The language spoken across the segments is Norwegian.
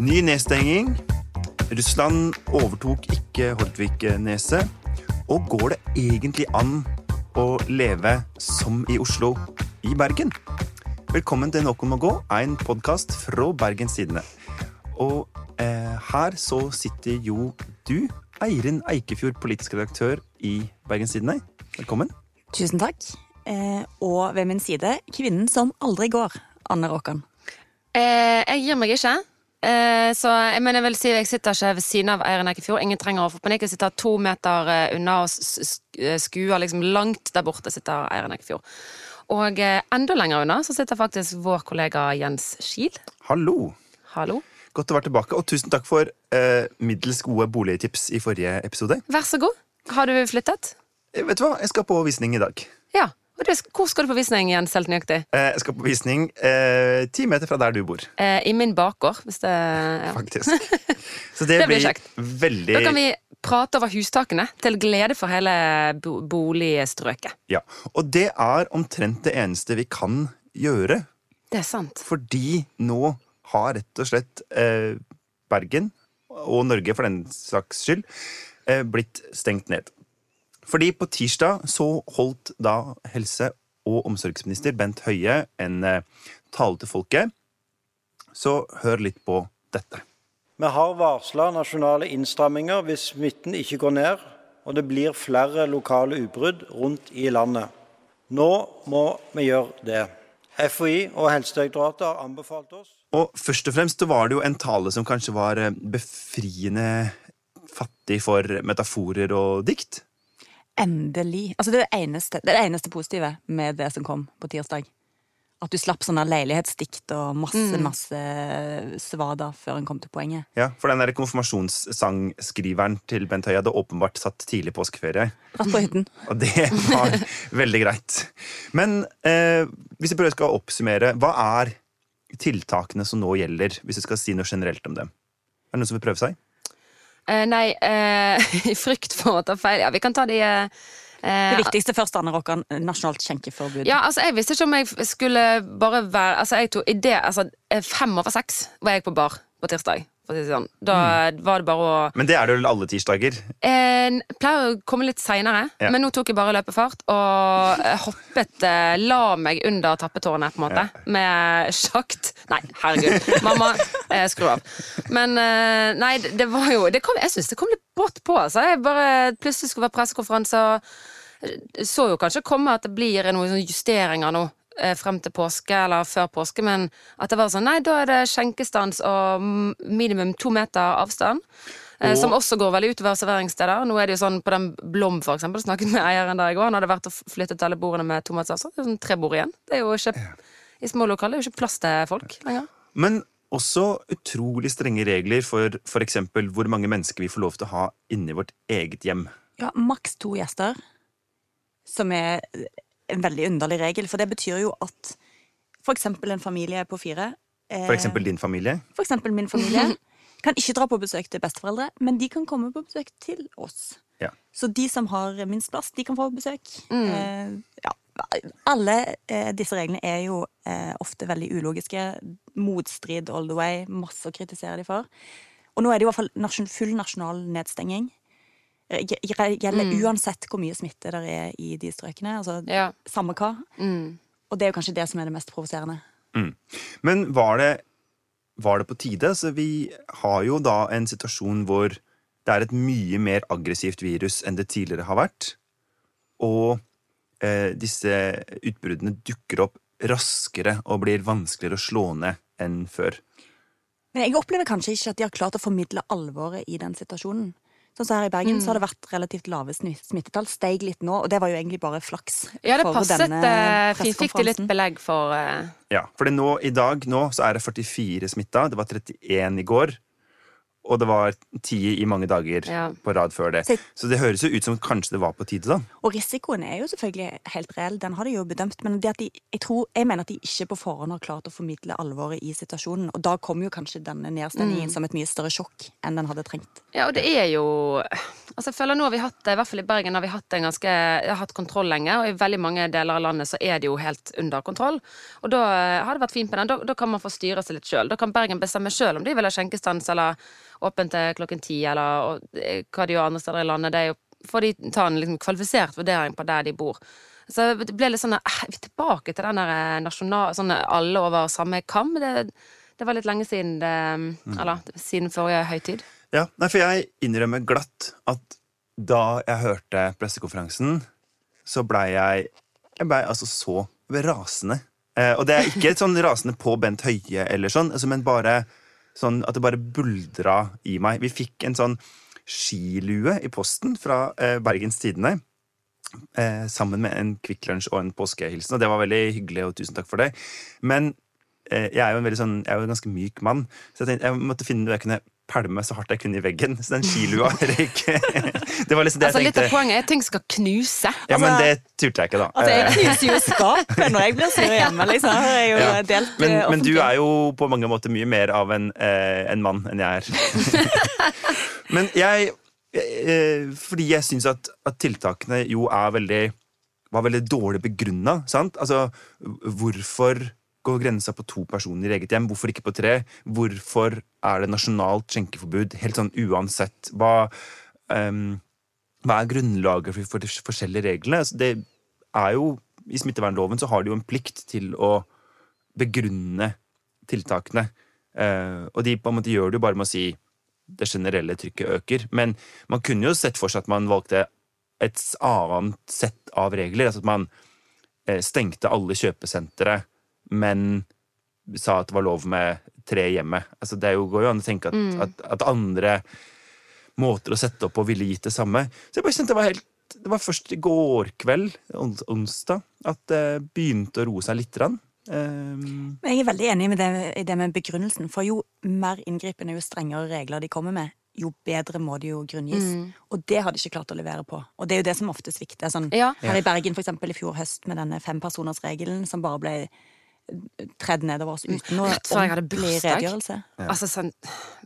Ny nedstenging. Russland overtok ikke Hordvik-neset. Og går det egentlig an å leve som i Oslo i Bergen? Velkommen til Noen må gå, en podkast fra Bergens Tidende. Og eh, her så sitter jo du, Eirin Eikefjord, politisk redaktør i Bergens Tidende. Velkommen. Tusen takk. Eh, og ved min side kvinnen som aldri går, Anne Råkan. Eh, jeg gir meg ikke. Eh, så jeg, mener, jeg vil si jeg sitter ikke ved siden av Eirin Eikefjord. Ingen trenger å få panikk. Jeg sitter to meter eh, unna og s- skuer liksom langt der borte sitter Eirin Eikefjord. Og eh, enda lenger unna så sitter faktisk vår kollega Jens Kiel. Hallo. Hallo. Godt å være tilbake, og tusen takk for eh, middels gode boligtips i forrige episode. Vær så god. Har du flyttet? Eh, vet du hva, jeg skal på visning i dag. Ja. Hvor skal du på visning, igjen, selv nøyaktig? Eh, jeg skal på visning eh, ti meter fra der du bor, Eh, I min bakgård, hvis det ja. faktisk. Så det, Det blir kjekt. veldig Da kan vi prate over hustakene, til glede for hele bo boligstrøket. Ja. Og det er omtrent det eneste vi kan gjøre, Det er sant. fordi nå har rett og slett eh, Bergen, og Norge for den saks skyld, eh, blitt stengt ned. Fordi på tirsdag så holdt da helse- og omsorgsminister Bent Høie en eh, tale til folket. Så hør litt på dette. Vi har varsla nasjonale innstramminger hvis smitten ikke går ned og det blir flere lokale utbrudd rundt i landet. Nå må vi gjøre det. FHI og Helsedirektoratet har anbefalt oss Og først og fremst var det jo en tale som kanskje var eh, befriende fattig for metaforer og dikt. Endelig. Altså det, er det, eneste, det er det eneste positive med det som kom på tirsdag. At du slapp sånne leilighetsdikt og masse, masse svada før en kom til poenget. Ja, For den der konfirmasjonssangskriveren til Bent Høie hadde åpenbart satt tidlig påskeferie. Dratt på hytten. Og det var veldig greit. Men eh, hvis jeg prøver skal oppsummere, hva er tiltakene som nå gjelder, hvis jeg skal si noe generelt om dem? Er det noen som vil prøve seg? Eh, nei, i i frykt for å ta feil Ja, vi kan ta de uh, Det viktigste først, Anne Rokkan. Nasjonalt skjenkeforbud. Ja, altså, jeg visste ikke om jeg skulle bare være Altså, jeg tok i det Altså, eh, fem over seks var jeg på bar på tirsdag. For å si det sånn. Da Mm. var det bare å Men det er det vel alle tirsdager? eh, Jeg pleier å komme litt seinere, Ja. men nå tok jeg bare løpefart og eh, hoppet eh, La meg under tappetårnet, på en måte, med sjakt. Nei, herregud. Mamma, eh, skru av. Men eh, nei, det, det var jo det kom, Jeg syns det kom litt brått på. Altså. Jeg bare plutselig skulle være pressekonferanse og eh, så jo kanskje komme at det blir noen sånne justeringer nå. Eh, Frem til påske eller før påske, men at det var sånn Nei, da er det skjenkestans og minimum to meter avstand. Eh, Og- Som også går veldig utover serveringssteder. Nå er det jo sånn På den Blom, for eksempel, snakket med eieren der i går. Han hadde vært og flyttet alle bordene med to meters avstand. Det er sånn tre bord igjen. Det er jo ikke I små lokaler er det jo ikke plass til folk lenger. Men også utrolig strenge regler for f.eks. hvor mange mennesker vi får lov til å ha inni vårt eget hjem. Ja, Maks to gjester. Som er en veldig underlig regel. For det betyr jo at for eksempel en familie på fire eh, For eksempel din familie. for eksempel min familie kan ikke dra på besøk til besteforeldre, men de kan komme på besøk til oss. Ja. Så de som har minst plass, de kan få besøk. Eh, ja, alle eh, disse reglene er jo eh, ofte veldig ulogiske. Motstrid all the way. Masse å kritisere de for. Og nå er det i hvert fall nasjon, full nasjonal nedstenging. Eh, mm. Gjelder uansett hvor mye smitte det er i de strøkene. Altså, Ja. Samme hva. Mm. Og det er jo kanskje det som er det mest provoserende. Men var det, var det på tide? Så vi har jo da en situasjon hvor det er et mye mer aggressivt virus enn det tidligere har vært. Og eh, disse utbruddene dukker opp raskere og blir vanskeligere å slå ned enn før. Men jeg opplever kanskje ikke at de har klart å formidle alvoret i den situasjonen. Sånn som her i Bergen så har det vært relativt lave smittetall. Steig litt nå, og det var jo egentlig bare flaks. Ja, det for passet denne eh, fint. Fikk de litt belegg for uh... Ja, for nå, i dag nå så er det 44 smitta. Det var 31 i går. Og det var 10 i mange dager Ja. på rad før det. Så- det høres jo ut som kanskje det var på tide, da. Og risikoen er jo selvfølgelig helt reell, den har de jo bedømt. Men det at de, jeg, tror, jeg mener at de ikke på forhånd har klart å formidle alvoret i situasjonen. Og da kommer jo kanskje denne nedstengingen Mm. som et mye større sjokk enn den hadde trengt. Ja, og det er jo Altså, jeg føler nå har vi hatt det, i hvert fall i Bergen har vi hatt en ganske har hatt kontroll lenge, og i veldig mange deler av landet så er det jo helt under kontroll. Og da eh, har det vært fint med den. Da, da kan man få styre seg litt sjøl. Da kan Bergen bestemme sjøl om de vil ha skjenkestans eller åpent til klokken ti, eller og, eh, hva de gjør andre steder i landet. Det er jo får de ta en liksom, kvalifisert vurdering på der de bor. Så det ble litt sånn eh, Vi er tilbake til den der eh, nasjonal... Sånn alle over samme kam. Det, det var litt lenge siden det Eller siden forrige høytid. Ja, nei, for jeg innrømmer glatt at da jeg hørte pressekonferansen, så blei jeg Jeg blei altså så rasende. Eh, og det er ikke sånn rasende på Bent Høie, eller sånn, altså, men bare sånn at det bare buldra i meg. Vi fikk en sånn skilue i posten fra eh, Bergens Tidende. Eh, sammen med en Kvikk Lunsj og en påskehilsen, og det var veldig hyggelig, og tusen takk for det. Men eh, jeg er jo en sånn, jeg er jo en ganske myk mann, så jeg tenkte jeg måtte finne noe jeg kunne pælme så hardt jeg kunne i veggen. Så den skilua røyk. det var liksom det Altså, jeg litt av tenkte. poenget er at ting skal knuse. Ja, men Altså- det turte jeg ikke, da. Altså, jeg Eh, knuser jo skapet når jeg blir sur hjemme, liksom. Jeg er jo Ja. delt men, eh, men du er jo på mange måter mye mer av en, eh, en mann enn jeg er. men jeg Fordi jeg syns at, at tiltakene jo er veldig var veldig dårlig begrunna. sant? Altså, hvorfor går grensa på to personer i eget hjem? Hvorfor ikke på tre? Hvorfor er det nasjonalt skjenkeforbud? Helt sånn uansett. Hva, um, hva er grunnlaget for, for de forskjellige reglene? Altså, det er jo, I smittevernloven så har de jo en plikt til å begrunne tiltakene. Uh, og de på en måte gjør det jo bare med å si det generelle trykket øker. Men man kunne jo sett for seg at man valgte et annet sett av regler. Altså at man eh, stengte alle kjøpesentre, men sa at det var lov med tre hjemme. Altså det jo, går jo an å tenke at, at, at andre måter å sette opp på ville gitt det samme. Så jeg bare kjente det var helt det var først i går kveld, ons- onsdag, at det begynte å roe seg litt. Grann. Um, jeg er veldig enig med det, i det med begrunnelsen. For jo mer inngripende, jo strengere regler de kommer med, jo bedre må de jo grunngis. Og det har de ikke klart å levere på. Og det er jo det som ofte svikter. Sånn, Ja. Her i Bergen for eksempel, i fjor høst med denne fempersonersregelen som bare ble tredd nedover oss uten noe Rett før jeg hadde ordentlig bursdag. redegjørelse. Altså sånn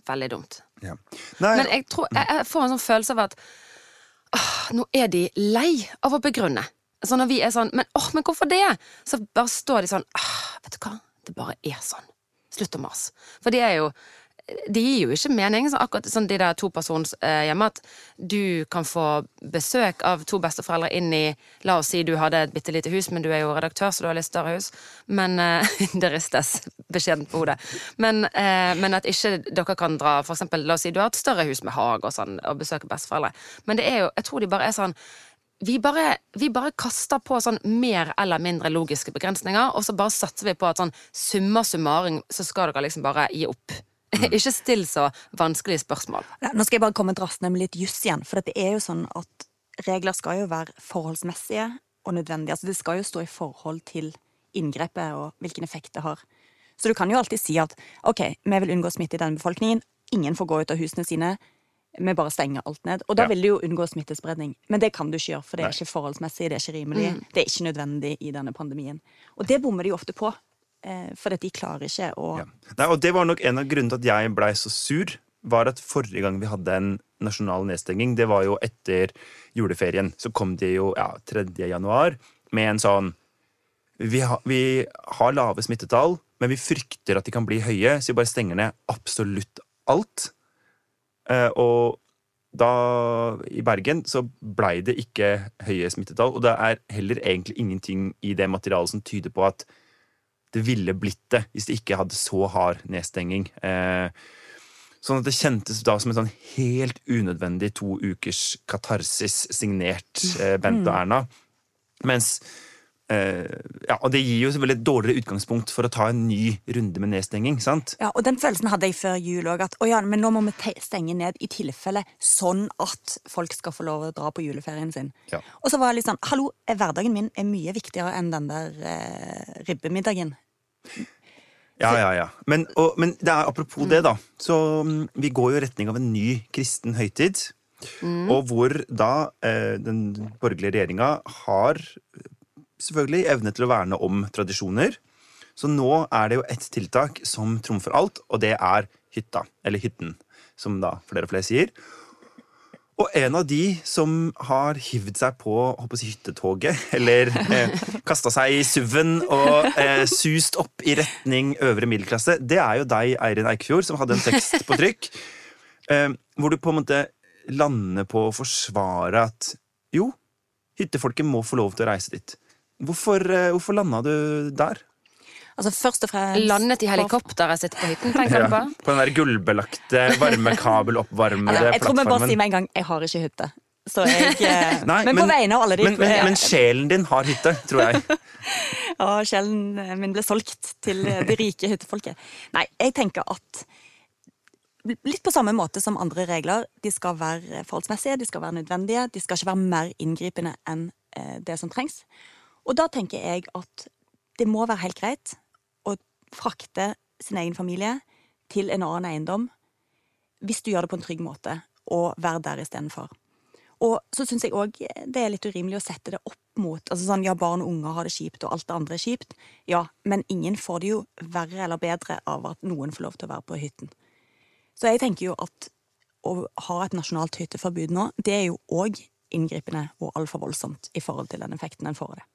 Veldig dumt. ja. Nei, Men jeg, tror, jeg, jeg får en sånn følelse av at åh, nå er de lei av å begrunne. Så når vi er sånn Men åh, men hvorfor det? Så bare står de sånn åh, Vet du hva? Det bare er sånn. Slutt å mase. For de er jo det gir jo ikke mening, så akkurat sånn de der topersons eh, hjemme, at du kan få besøk av to besteforeldre inn i La oss si du hadde et bitte lite hus, men du er jo redaktør, så du har litt større hus. Men eh, Det ristes beskjedent på hodet. Men, eh, men at ikke dere kan dra for eksempel, La oss si du har et større hus med hage og sånn, og besøke besteforeldre. Men det er jo Jeg tror de bare er sånn vi bare, vi bare kaster på sånn mer eller mindre logiske begrensninger, og så bare satser vi på at sånn summa summarum, så skal dere liksom bare gi opp. Ikke still så vanskelige spørsmål. Nå skal jeg bare komme drassende med litt juss igjen, for det er jo sånn at regler skal jo være forholdsmessige og nødvendige. Altså det skal jo stå i forhold til inngrepet og hvilken effekt det har. Så du kan jo alltid si at ok, vi vil unngå smitte i denne befolkningen, ingen får gå ut av husene sine, vi bare stenger alt ned. Og da Ja. vil du jo unngå smittespredning. Men det kan du ikke gjøre, for det er ikke forholdsmessig, det er ikke rimelig, det er ikke nødvendig i denne pandemien. Og det bommer de jo ofte på, eh, for de klarer ikke å Ja. Nei, og det var nok en av grunnene til at jeg blei så sur. Var at Forrige gang vi hadde en nasjonal nedstenging, det var jo etter juleferien. Så kom det jo ja, 3. januar med en sånn vi, ha, vi har lave smittetall, men vi frykter at de kan bli høye, så vi bare stenger ned absolutt alt. Eh, og da, i Bergen, så blei det ikke høye smittetall. Og det er heller egentlig ingenting i det materialet som tyder på at det ville blitt det hvis det ikke hadde så hard nedstenging. Eh, sånn at det kjentes da som en sånn helt unødvendig to ukers katarsis signert eh, Bent og Erna. Mens Uh, Ja, og det gir jo selvfølgelig et dårligere utgangspunkt for å ta en ny runde med nedstenging, sant? Ja, og den følelsen hadde jeg før jul òg. At ja, men nå må vi te- stenge ned i tilfelle sånn at folk skal få lov å dra på juleferien sin. Ja. Og så var jeg litt sånn Hallo, hverdagen min er mye viktigere enn den der eh, ribbemiddagen. Ja, ja, ja. Men, og, men det er, apropos det, da. Så mm, vi går jo i retning av en ny kristen høytid. Og hvor da eh, den borgerlige regjeringa har eh, selvfølgelig evne til å verne om tradisjoner. Så nå er det jo ett tiltak som trumfer alt, og det er hytta. Eller hytten, som da flere og flere sier. Og en av de som har hivd seg på jeg, hyttetoget, eller eh, kasta seg i SUV-en og eh, sust opp i retning øvre middelklasse, det er jo deg, Eirin Eikfjord, som hadde en tekst på trykk. Eh, hvor du på en måte lander på å forsvare at jo, hyttefolket må få lov til å reise dit. Hvorfor, eh, hvorfor landa du der? Altså først og fremst Landet i helikopteret sitt på hytten, tenker du på? På den der gullbelagte varmekabeloppvarmede Altså, jeg tror vi bare sier med en gang jeg har ikke hytte. Så jeg, eh, Nei, men, på vegne av alle de men, men, men sjelen din har hytte, tror jeg. Ja, sjelen min ble solgt til det rike hyttefolket. Nei, jeg tenker at Litt på samme måte som andre regler. De skal være forholdsmessige, de skal være nødvendige. De skal ikke være mer inngripende enn eh, det som trengs. Og da tenker jeg at det må være helt greit frakte sin egen familie til en annen eiendom hvis du gjør det på en trygg måte, og være der istedenfor. Og så syns jeg òg det er litt urimelig å sette det opp mot altså sånn, Ja, barn og unger har det kjipt, og alt det andre er kjipt. Ja, men ingen får det jo verre eller bedre av at noen får lov til å være på hytten. Så jeg tenker jo at å ha et nasjonalt hytteforbud nå, det er jo òg inngripende og altfor voldsomt i forhold til den effekten en får av det.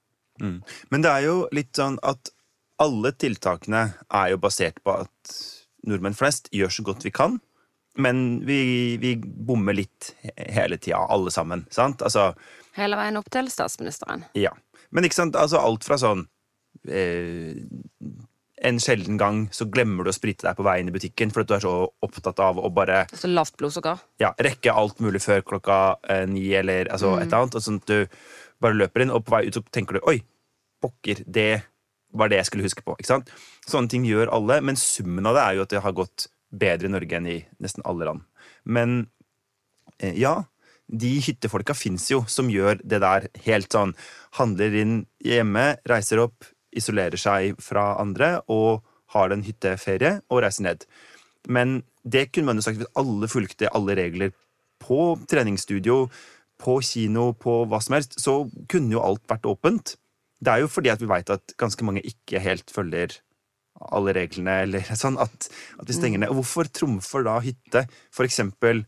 Men det er jo litt sånn at alle tiltakene er jo basert på at nordmenn flest gjør så godt vi kan. Men vi, vi bommer litt hele tida, alle sammen. sant? Altså, Hele veien opp til statsministeren. ja. Men ikke sant, altså alt fra sånn eh, En sjelden gang så glemmer du å sprite deg på veien i butikken fordi du er så opptatt av å bare Så lavt blodsukker. ja, rekke alt mulig før klokka eh, ni, eller altså, et eller annet. Og sånn at du bare løper inn, og på vei ut så tenker du oi, pokker, det var det jeg skulle huske på. ikke sant? Sånne ting gjør alle, men summen av det er jo at det har gått bedre i Norge enn i nesten alle land. Men eh, ja, de hyttefolka fins jo, som gjør det der helt sånn. Handler inn hjemme, reiser opp, isolerer seg fra andre og har en hytteferie og reiser ned. Men det kunne man jo sagt hvis alle fulgte alle regler på treningsstudio, på kino, på hva som helst, så kunne jo alt vært åpent. Det er jo fordi at vi veit at ganske mange ikke helt følger alle reglene, eller sånn, at, at vi stenger ned. Og hvorfor trumfer da hytte eksempel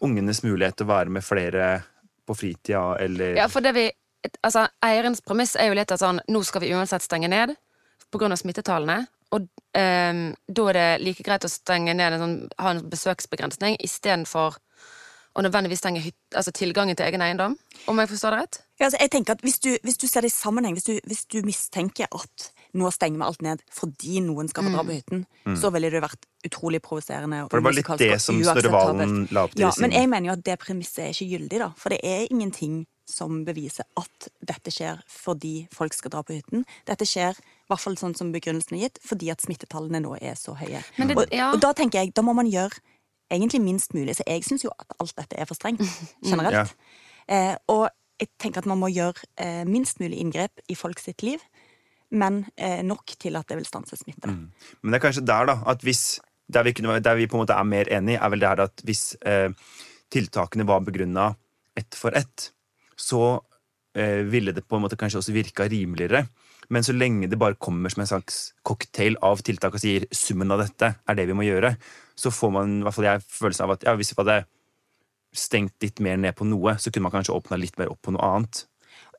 ungenes mulighet til å være med flere på fritida, eller Ja, for det vi Altså, eierens premiss er jo litt at sånn Nå skal vi uansett stenge ned av smittetallene. Og um, da er det like greit å stenge ned en sånn, ha en besøksbegrensning istedenfor å nødvendigvis trenger altså tilgangen til egen eiendom. Om jeg forstår det rett? Ja, altså, jeg tenker at hvis du, hvis du ser det i sammenheng, hvis du, hvis du mistenker at nå stenger vi alt ned fordi noen skal få dra på hytten, så ville det vært utrolig provoserende. For det var litt det som Snorre. Valen la opp til Ja, men jeg mener jo at det premisset er ikke gyldig, da. For det er ingenting som beviser at dette skjer fordi folk skal dra på hytten. Dette skjer, i hvert fall sånn som begrunnelsen er gitt, fordi at smittetallene nå er så høye. Men det- og, og da tenker jeg, da må man gjøre egentlig minst mulig. Så jeg syns jo at alt dette er for strengt, generelt. Eh, og jeg tenker at man må gjøre eh, minst mulig inngrep i folk sitt liv, men eh, nok til at det vil stanse smitte. Men det er kanskje der, da, at hvis Der vi, kunne, der vi på en måte er mer enig, er vel det her at hvis eh, tiltakene var begrunna ett for ett, så eh, ville det på en måte kanskje også virka rimeligere. Men så lenge det bare kommer som en slags cocktail av tiltak og sier summen av dette er det vi må gjøre, så får man i hvert fall jeg følelsen av at ja, hvis vi hadde stengt litt mer ned på noe, så kunne man kanskje åpna litt mer opp på noe annet.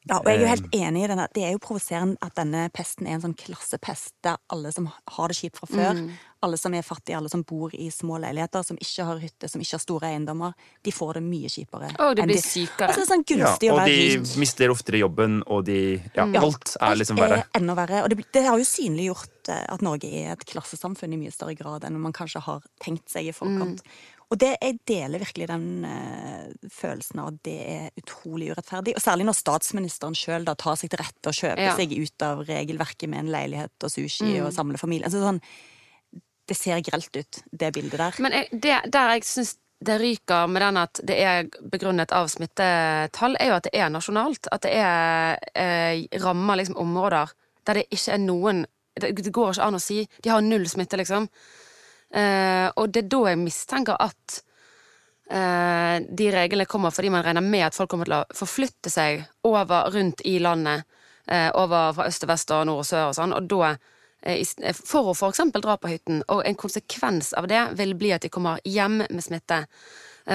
Ja, og jeg er jo helt enig i denne. Det er jo provoserende at denne pesten er en sånn klassepest der alle som har det kjipt fra før, alle som er fattige, alle som bor i små leiligheter, som ikke har hytte, som ikke har store eiendommer, de får det mye kjipere. Og de blir sykere. Altså, det er sånn Ja, gunstig å og de rik. mister oftere jobben, og de Ja, mm. alt er liksom verre. alt er enda verre. Og det, det har jo synliggjort eh, at Norge er et klassesamfunn i mye større grad enn man kanskje har tenkt seg i forkant. Og det, jeg deler virkelig den uh, følelsen av at det er utrolig urettferdig. Og særlig når statsministeren sjøl tar seg til rette og kjøper Ja. seg ut av regelverket med en leilighet og sushi og samler familie. Altså, sånn, det ser grelt ut, det bildet der. Men jeg, det, der jeg syns det ryker med den at det er begrunnet av smittetall, er jo at det er nasjonalt. At det er eh, rammer liksom områder der det ikke er noen Det, det går ikke an å si. De har null smitte, liksom. Eh, og det er da jeg mistenker at eh, de reglene kommer fordi man regner med at folk kommer til å forflytte seg over rundt i landet. Eh, over fra øst til vest og nord og sør og sånn. Og da, for å eksempel dra på hytten, og en konsekvens av det vil bli at de kommer hjem med smitte.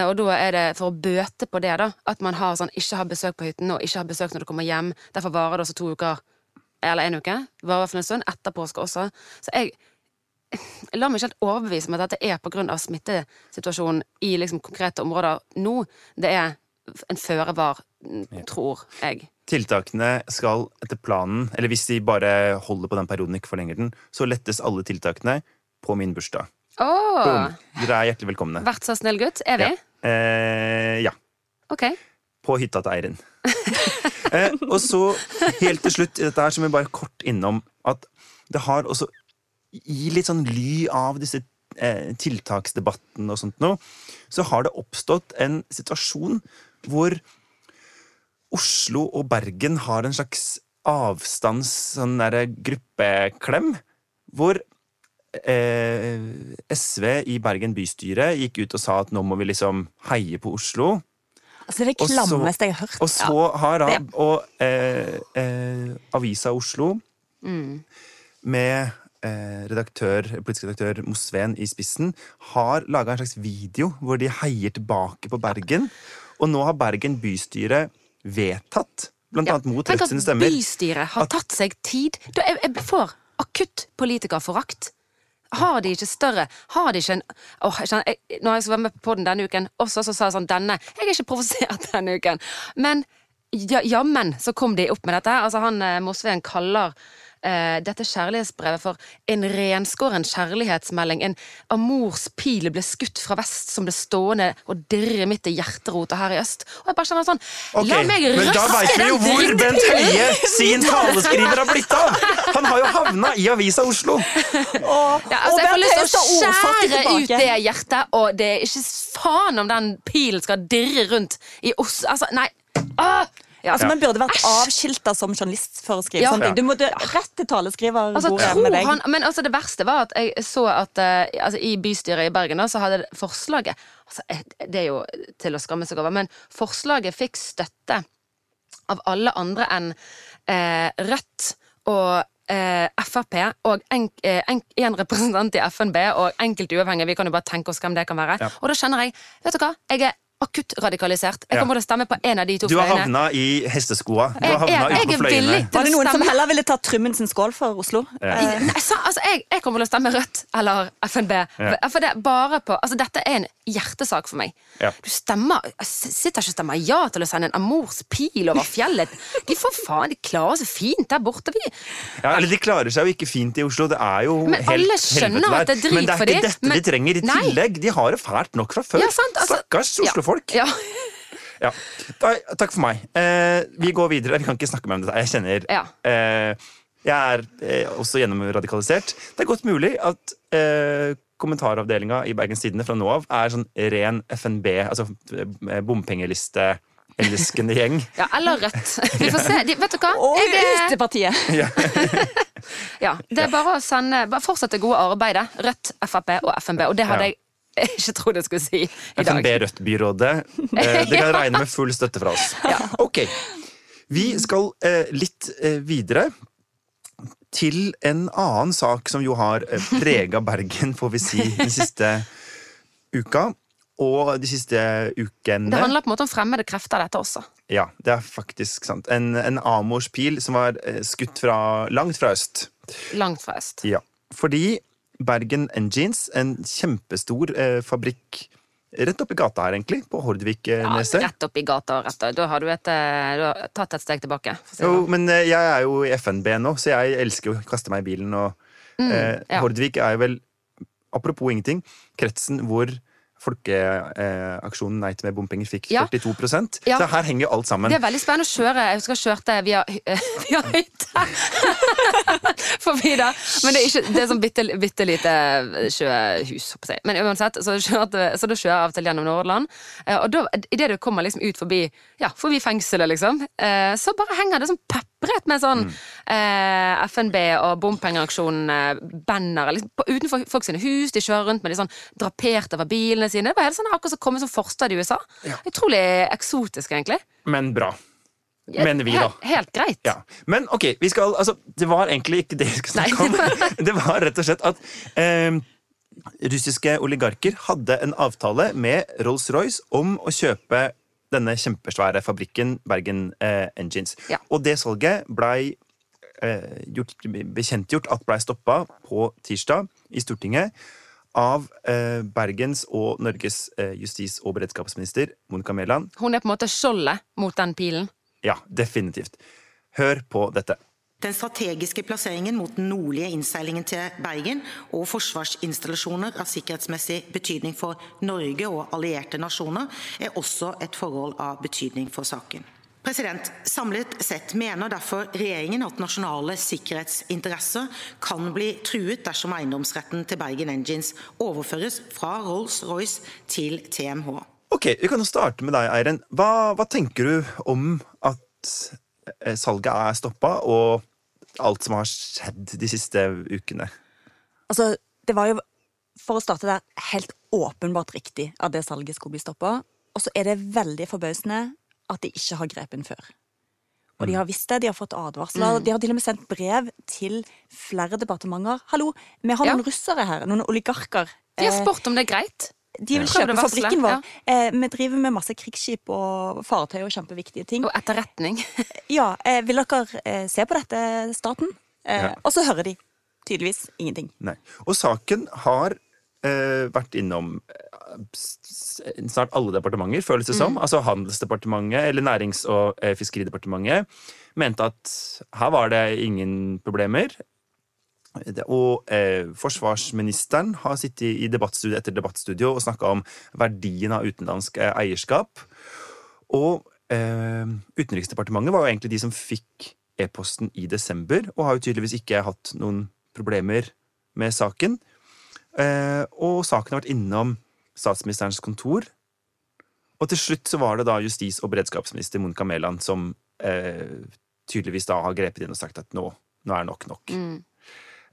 Og da er det for å bøte på det, da, at man har sånn ikke har besøk på hytten, og ikke har besøk når du kommer hjem. Derfor varer det også to uker, eller én uke. Varer i en stund. Etter påske også. Så jeg lar meg ikke helt overbevise om at dette er pga. smittesituasjonen i liksom konkrete områder nå. Det er en føre var, tror jeg. Tiltakene skal etter planen, eller hvis de bare holder på den perioden ikke forlenger den, så lettes alle tiltakene på min bursdag. Oh. Boom. Dere er hjertelig velkomne. Vært så snill gutt. Er vi? Ja. Eh, ja. Ok. På hytta til Eirin. eh, og så, helt til slutt i dette her, så må vi bare kort innom at det har også I litt sånn ly av disse eh, tiltaksdebattene og sånt noe, så har det oppstått en situasjon hvor Oslo og Bergen har en slags avstands sånn derre gruppeklem, hvor eh, SV i Bergen bystyre gikk ut og sa at nå må vi liksom heie på Oslo. Altså, det er det klammeste jeg har hørt. Og så har da og, eh, eh, Avisa Oslo, med eh, redaktør, politisk redaktør Mosveen i spissen, har laga en slags video hvor de heier tilbake på Bergen. Og nå har Bergen bystyre vedtatt, blant annet mot Tenk Rødt sine stemmer bystyret har tatt seg tid. Da, jeg, jeg får akutt politikerforakt. Har de ikke større Har de ikke en åh, jeg kjenner, jeg, Når jeg skal være med på den denne uken, også så sa jeg sånn denne Jeg er ikke provosert denne uken. Men ja, jammen så kom de opp med dette. Altså Han eh, Mosveen kaller eh, dette kjærlighetsbrevet for en renskåren kjærlighetsmelding. En amors pil ble skutt fra vest som ble stående og dirre midt i hjerterota her i øst. Og jeg bare kjenner sånn okay, La meg røske den drittpilen! Men da veit vi jo hvor! Bent Høie sin taleskriver har blitt av! Han har jo havna i Avisa Oslo. Ja, altså, jeg får lyst til å skjære ut det hjertet, og det er ikke faen om den pilen skal dirre rundt i oss Altså, nei. Åh! Ja, Altså, Man burde vært avskilta som journalist for å skrive Ja. sånne ting. Du måtte rett til taleskriverbordet Altså, han, men altså, det verste var at jeg så at uh, altså, i bystyret i Bergen da, så hadde forslaget altså, eh, Det er jo til å skamme seg over, men forslaget fikk støtte av alle andre enn uh, Rødt og eh, Frp og en, eh, en, en representant i FNB og enkelte uavhengige. Vi kan jo bare tenke oss hvem det kan være. Ja. Og da kjenner jeg Vet du hva? Jeg er akutt radikalisert. Jeg Ja. kommer til å stemme på en av de to fløyene. Du har havna i hesteskoa. Du har havna jeg- på fløyene. Var det noen som heller ville tatt Trymmen sin skål for Oslo? Ja. Eh, Nei, sa, altså, jeg, jeg kommer til å stemme Rødt eller FNB. Ja. For det er bare på, altså, dette er en hjertesak for meg. Ja. Du stemmer, jeg sitter ikke og stemmer ja til å sende en amors pil over fjellet. De får faen, de klarer seg fint der borte. Vi. Ja, eller De klarer seg jo ikke fint i Oslo. Det er jo Men helt alle skjønner helvete at det er der. drit Men det er ikke de, dette men- de trenger i Nei. tillegg. De har det fælt nok fra før. Ja, sant, altså- Stakkars Oslo-folk. Ja. Ja. Da, takk for meg. Eh, vi går videre. Vi kan ikke snakke mer om dette. Jeg kjenner Ja. eh, Jeg er eh, også gjennomradikalisert. Det er godt mulig at eh, kommentaravdelinga i Bergens Tidende fra nå av er sånn ren FNB, altså eh, bompengeliste-elskende gjeng. ja, eller Rødt. Vi får se. De, vet du hva? Og er- Ytterpartiet. ja, det er bare å sende Bare fortsette det gode arbeidet. Rødt, Frp og FNB. Og det hadde Ja. jeg ikke trodde jeg skulle si i dag. FNB Rødt-byrådet. Eh, det kan regne med full støtte fra oss. Ja. Ok. Vi skal eh, litt eh, videre til en annen sak som jo har eh, prega Bergen, får vi si, den siste uka. Og de siste ukene. Det handler på en måte om fremmede krefter, dette også. Ja, det er faktisk sant. En, en amorspil som var eh, skutt fra langt fra øst. Langt fra øst. Ja. Fordi Bergen Engines, en kjempestor eh, fabrikk rett oppi gata her, egentlig, på Ja, rett oppi gata gata. Rett, da har du, et, eh, du har tatt et steg tilbake. Jo, sånn. men eh, jeg er jo i FNB nå, så jeg elsker å kaste meg i bilen. Og eh, ja. Hordvik er jo vel, apropos ingenting, kretsen hvor Folkeaksjonen Nei til mer bompenger fikk Ja. 42 Ja. Så her henger jo alt sammen. Det er veldig spennende å kjøre. Jeg husker jeg kjørte via, via hytta forbi der. Men det er, ikke, det er sånn bitte, bitte lite sjøhus. håper jeg. Men uansett, så, kjørte, så da kjører jeg av og til gjennom Nordland. Eh, Og da, idet du kommer liksom ut forbi, ja, forbi fengselet, liksom, eh, så bare henger det sånn spredt med sånn eh, FNB og bompengeaksjon-banner liksom, utenfor folk sine hus. De kjører rundt med de sånn drapert over bilene sine. Det var helt sånn akkurat som å komme som forstad i USA. Utrolig eksotisk, egentlig. Men bra. Mener vi, da. Helt, helt greit. Ja. Men ok, vi skal, altså, det var egentlig ikke det vi skulle snakke om. Det var rett og slett at eh, russiske oligarker hadde en avtale med Rolls-Royce om å kjøpe denne kjempesvære fabrikken Bergen eh, Engines. Ja. Og det salget blei eh, gjort, bekjentgjort at blei stoppa på tirsdag i Stortinget av eh, Bergens og Norges eh, justis- og beredskapsminister Monica Mæland. Hun er på en måte skjoldet mot den pilen. Ja, definitivt. Hør på dette. Den strategiske plasseringen mot den nordlige innseilingen til Bergen og forsvarsinstallasjoner av sikkerhetsmessig betydning for Norge og allierte nasjoner er også et forhold av betydning for saken. President, Samlet sett mener derfor regjeringen at nasjonale sikkerhetsinteresser kan bli truet dersom eiendomsretten til Bergen Engines overføres fra Rolls-Royce til TMH. Ok, Vi kan jo starte med deg, Eiren. Hva, hva tenker du om at salget er stoppa, og alt som har skjedd de siste ukene? Altså, det var jo, for å starte der, helt åpenbart riktig at det salget skulle bli stoppa. Og så er det veldig forbausende at de ikke har grepet inn før. Og de har visst det, de har fått advarsler. De har til og med sendt brev til flere departementer. Hallo, vi har noen Ja. russere her, noen oligarker. De har Eh, spurt om det er greit. De vil kjøpe fabrikken vår. Eh, vi driver med masse krigsskip og fartøy og kjempeviktige ting. Og etterretning. Ja, eh, vil dere eh, se på dette, staten? Eh, Ja. Og så hører de tydeligvis ingenting. Nei. Og saken har eh, vært innom eh, snart alle departementer, føles det som. Altså Handelsdepartementet eller Nærings- og eh, fiskeridepartementet mente at her var det ingen problemer. Og eh, forsvarsministeren har sittet i debattstudio etter debattstudio og snakka om verdien av utenlandsk eh, eierskap. Og eh, Utenriksdepartementet var jo egentlig de som fikk e-posten i desember, og har jo tydeligvis ikke hatt noen problemer med saken. Eh, og saken har vært innom statsministerens kontor. Og til slutt så var det da justis- og beredskapsminister Monica Mæland som eh, tydeligvis da har grepet inn og sagt at nå, nå er nok nok. Eh,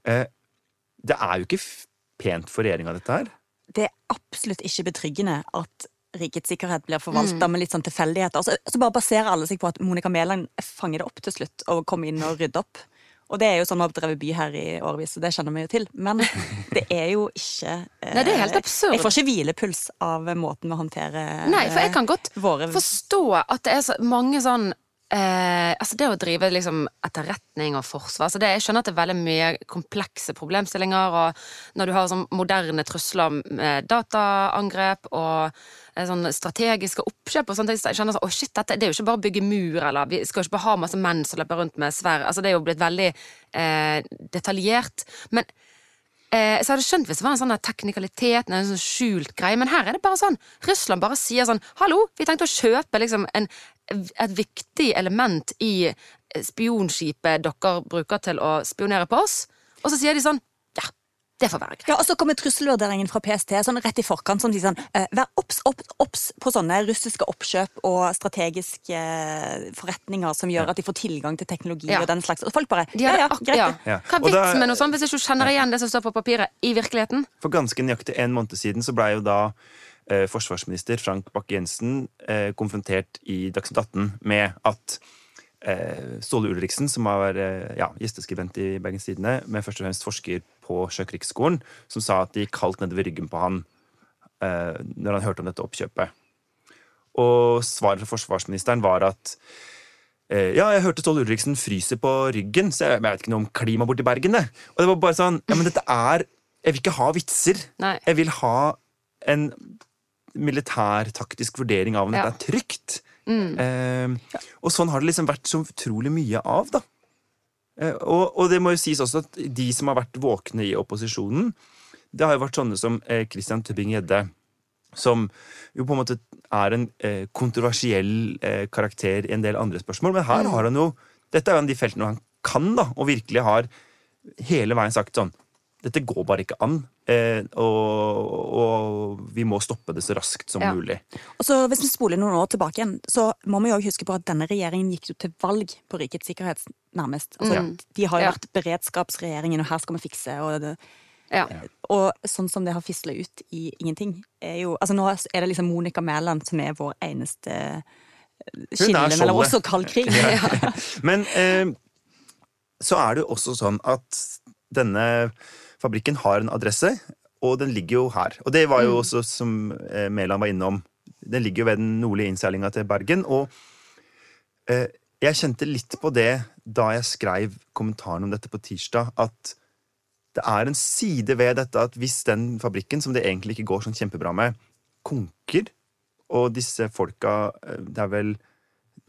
det er jo ikke pent for regjeringa, dette her. det er absolutt ikke betryggende at rikets sikkerhet blir forvalta med litt sånn tilfeldigheter. Altså, så bare baserer alle seg på at Monica Mæland fanger det opp til slutt og kommer inn og rydder opp. Og det er jo sånn vi har drevet by her i årevis, og det kjenner vi jo til. Men det er jo ikke eh, Nei, det er helt absurd. Jeg får ikke hvilepuls av måten vi håndterer Nei, for jeg kan godt våre forstå at det er så mange sånn eh, Altså det å drive liksom etterretning og forsvar altså det, Jeg skjønner at det er veldig mye komplekse problemstillinger, og når du har sånn moderne trusler med dataangrep og eh, sånn strategiske oppkjøp og sånt, så jeg skjønner sånn, å shit, dette, det er jo ikke bare å bygge mur, eller vi skal jo ikke bare ha masse menn som løper rundt med sverd Altså det er jo blitt veldig eh, detaljert. Men Eh, så jeg hadde skjønt hvis det var en sånn teknikalitet, en sånn skjult greie, men her er det bare sånn. Russland bare sier sånn 'hallo, vi tenkte å kjøpe liksom en, et viktig element i spionskipet dere bruker til å spionere på oss', og så sier de sånn 'ja, det får være greit'. Ja, og så kommer trusselvurderingen fra PST sånn rett i forkant som sier sånn eh, Vær obs, obs, obs på sånne russiske oppkjøp og strategiske eh, forretninger som gjør at de får tilgang til teknologi Ja. og den slags. Og folk bare De Ja, ja, greit. ja. Ja. Hva er vitsen med noe sånt hvis ikke kjenner igjen det som står på papiret, i virkeligheten? For ganske nøyaktig en måned siden så blei jo da forsvarsminister Frank Bakke-Jensen eh, konfrontert i Dagsnytt 18 med at eh, Ståle Ulriksen, som var eh, ja, gjesteskribent i Bergens Tidende, men først og fremst forsker på Sjøkrigsskolen, som sa at det gikk kaldt nedover ryggen på han eh, når han hørte om dette oppkjøpet. Og svaret fra forsvarsministeren var at eh, ja, jeg hørte Ståle Ulriksen fryse på ryggen, så jeg, jeg vet ikke noe om klima borti Bergen. det. Og det var bare sånn Ja, men dette er Jeg vil ikke ha vitser. Nei. Jeg vil ha en militærtaktisk vurdering av om Ja. dette er trygt. Eh, og sånn har det liksom vært så utrolig mye av, da. Eh, og, og det må jo sies også at de som har vært våkne i opposisjonen, det har jo vært sånne som eh, Christian Tybing-Gjedde, som jo på en måte er en eh, kontroversiell eh, karakter i en del andre spørsmål. Men her har han jo Dette er jo en av de feltene han kan, da, og virkelig har hele veien sagt sånn dette går bare ikke an. Eh, og, og vi må stoppe det så raskt som Ja. mulig. Og så Hvis vi spoler noen år tilbake igjen, så må vi jo også huske på at denne regjeringen gikk jo til valg på rikets sikkerhet, nærmest. Altså, De har jo Ja. vært beredskapsregjeringen, og her skal vi fikse. Og, det, Ja. og sånn som det har fisla ut i ingenting, er jo Altså nå er det liksom Monica Mæland som er vår eneste skille mellom oss og kald krig. Men eh, så er det jo også sånn at denne fabrikken har en adresse, og den ligger jo her. Og det var jo også, som eh, Mæland var innom, den ligger jo ved den nordlige innseilinga til Bergen. Og eh, jeg kjente litt på det da jeg skrev kommentaren om dette på tirsdag, at det er en side ved dette at hvis den fabrikken, som det egentlig ikke går sånn kjempebra med, konker, og disse folka, eh, det er vel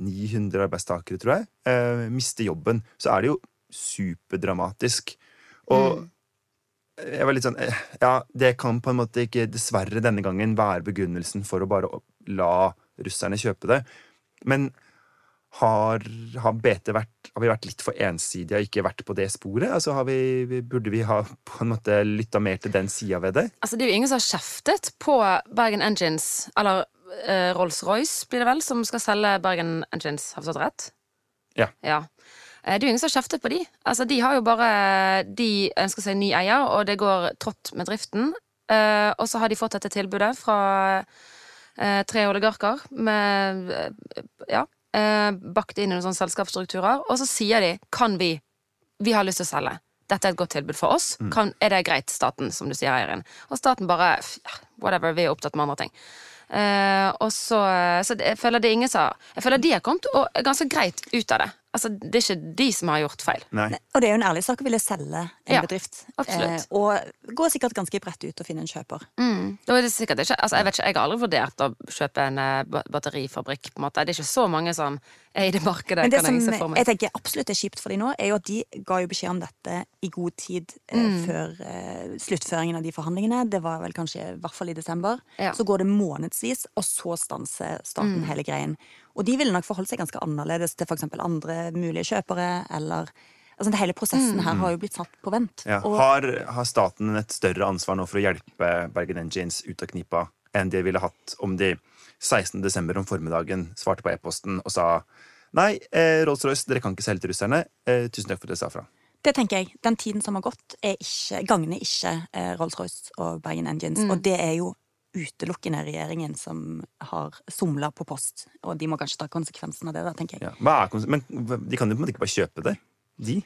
900 arbeidstakere, tror jeg, eh, mister jobben, så er det jo superdramatisk. Og jeg var litt sånn eh, Ja, det kan på en måte ikke dessverre denne gangen være begrunnelsen for å bare la russerne kjøpe det. Men har, har BT vært Har vi vært litt for ensidige og ikke vært på det sporet? Altså har vi, vi- Burde vi ha på en måte lytta mer til den sida ved det? Altså, det er jo ingen som har kjeftet på Bergen Engines, eller eh, Rolls-Royce blir det vel, som skal selge Bergen Engines, har vi forstått rett? Ja. ja. Eh, Det er jo ingen som har kjeftet på de. Altså, de har jo bare De ønsker seg ny eier, og det går trått med driften. Eh, og så har de fått dette tilbudet fra eh, tre oligarker med Ja. bakt inn i noen sånne selskapsstrukturer. Og så sier de kan vi Vi har lyst til å selge. Dette er et godt tilbud for oss. Kan, er det greit, staten, som du sier, eieren? Og staten bare Whatever, vi er opptatt med andre ting. Uh, og så, så jeg føler det ingen sa Jeg føler de har kommet og, ganske greit ut av det. Altså, det er ikke de som har gjort feil. Nei. Og det er jo en ærlig sak å ville selge en Ja, bedrift. absolutt. Eh, og gå sikkert ganske bredt ut og finne en kjøper. Mm. Da er det sikkert ikke, altså jeg vet ikke, jeg har aldri vurdert å kjøpe en eh, batterifabrikk. på en måte. Det er ikke så mange som er i det markedet. Men det kan som jeg se for meg. jeg tenker absolutt er kjipt for de nå, er jo at de ga jo beskjed om dette i god tid eh, Mm. før eh, sluttføringen av de forhandlingene. Det var vel kanskje i hvert fall i desember. Ja. Så går det månedsvis, og så stanser staten Mm. hele greien. Og de ville nok forholdt seg ganske annerledes til f.eks. andre mulige kjøpere, eller Altså, det Hele prosessen her har jo blitt satt på vent. Ja. Og Har, har staten et større ansvar nå for å hjelpe Bergen Engines ut av knipa enn de ville hatt om de 16. desember om formiddagen svarte på e-posten og sa Nei, eh, Rolls-Royce, dere kan ikke selge til russerne. Eh, tusen takk for at dere sa fra. det tenker jeg. Den tiden som har gått, er ikke, gagner ikke eh, Rolls-Royce og Bergen Engines. Mm. Og det er jo utelukkende regjeringen som har somla på post. Og de må kanskje ta konsekvensen av det, da, tenker jeg. Ja. Hva er, men de kan jo på en måte ikke bare kjøpe det? De?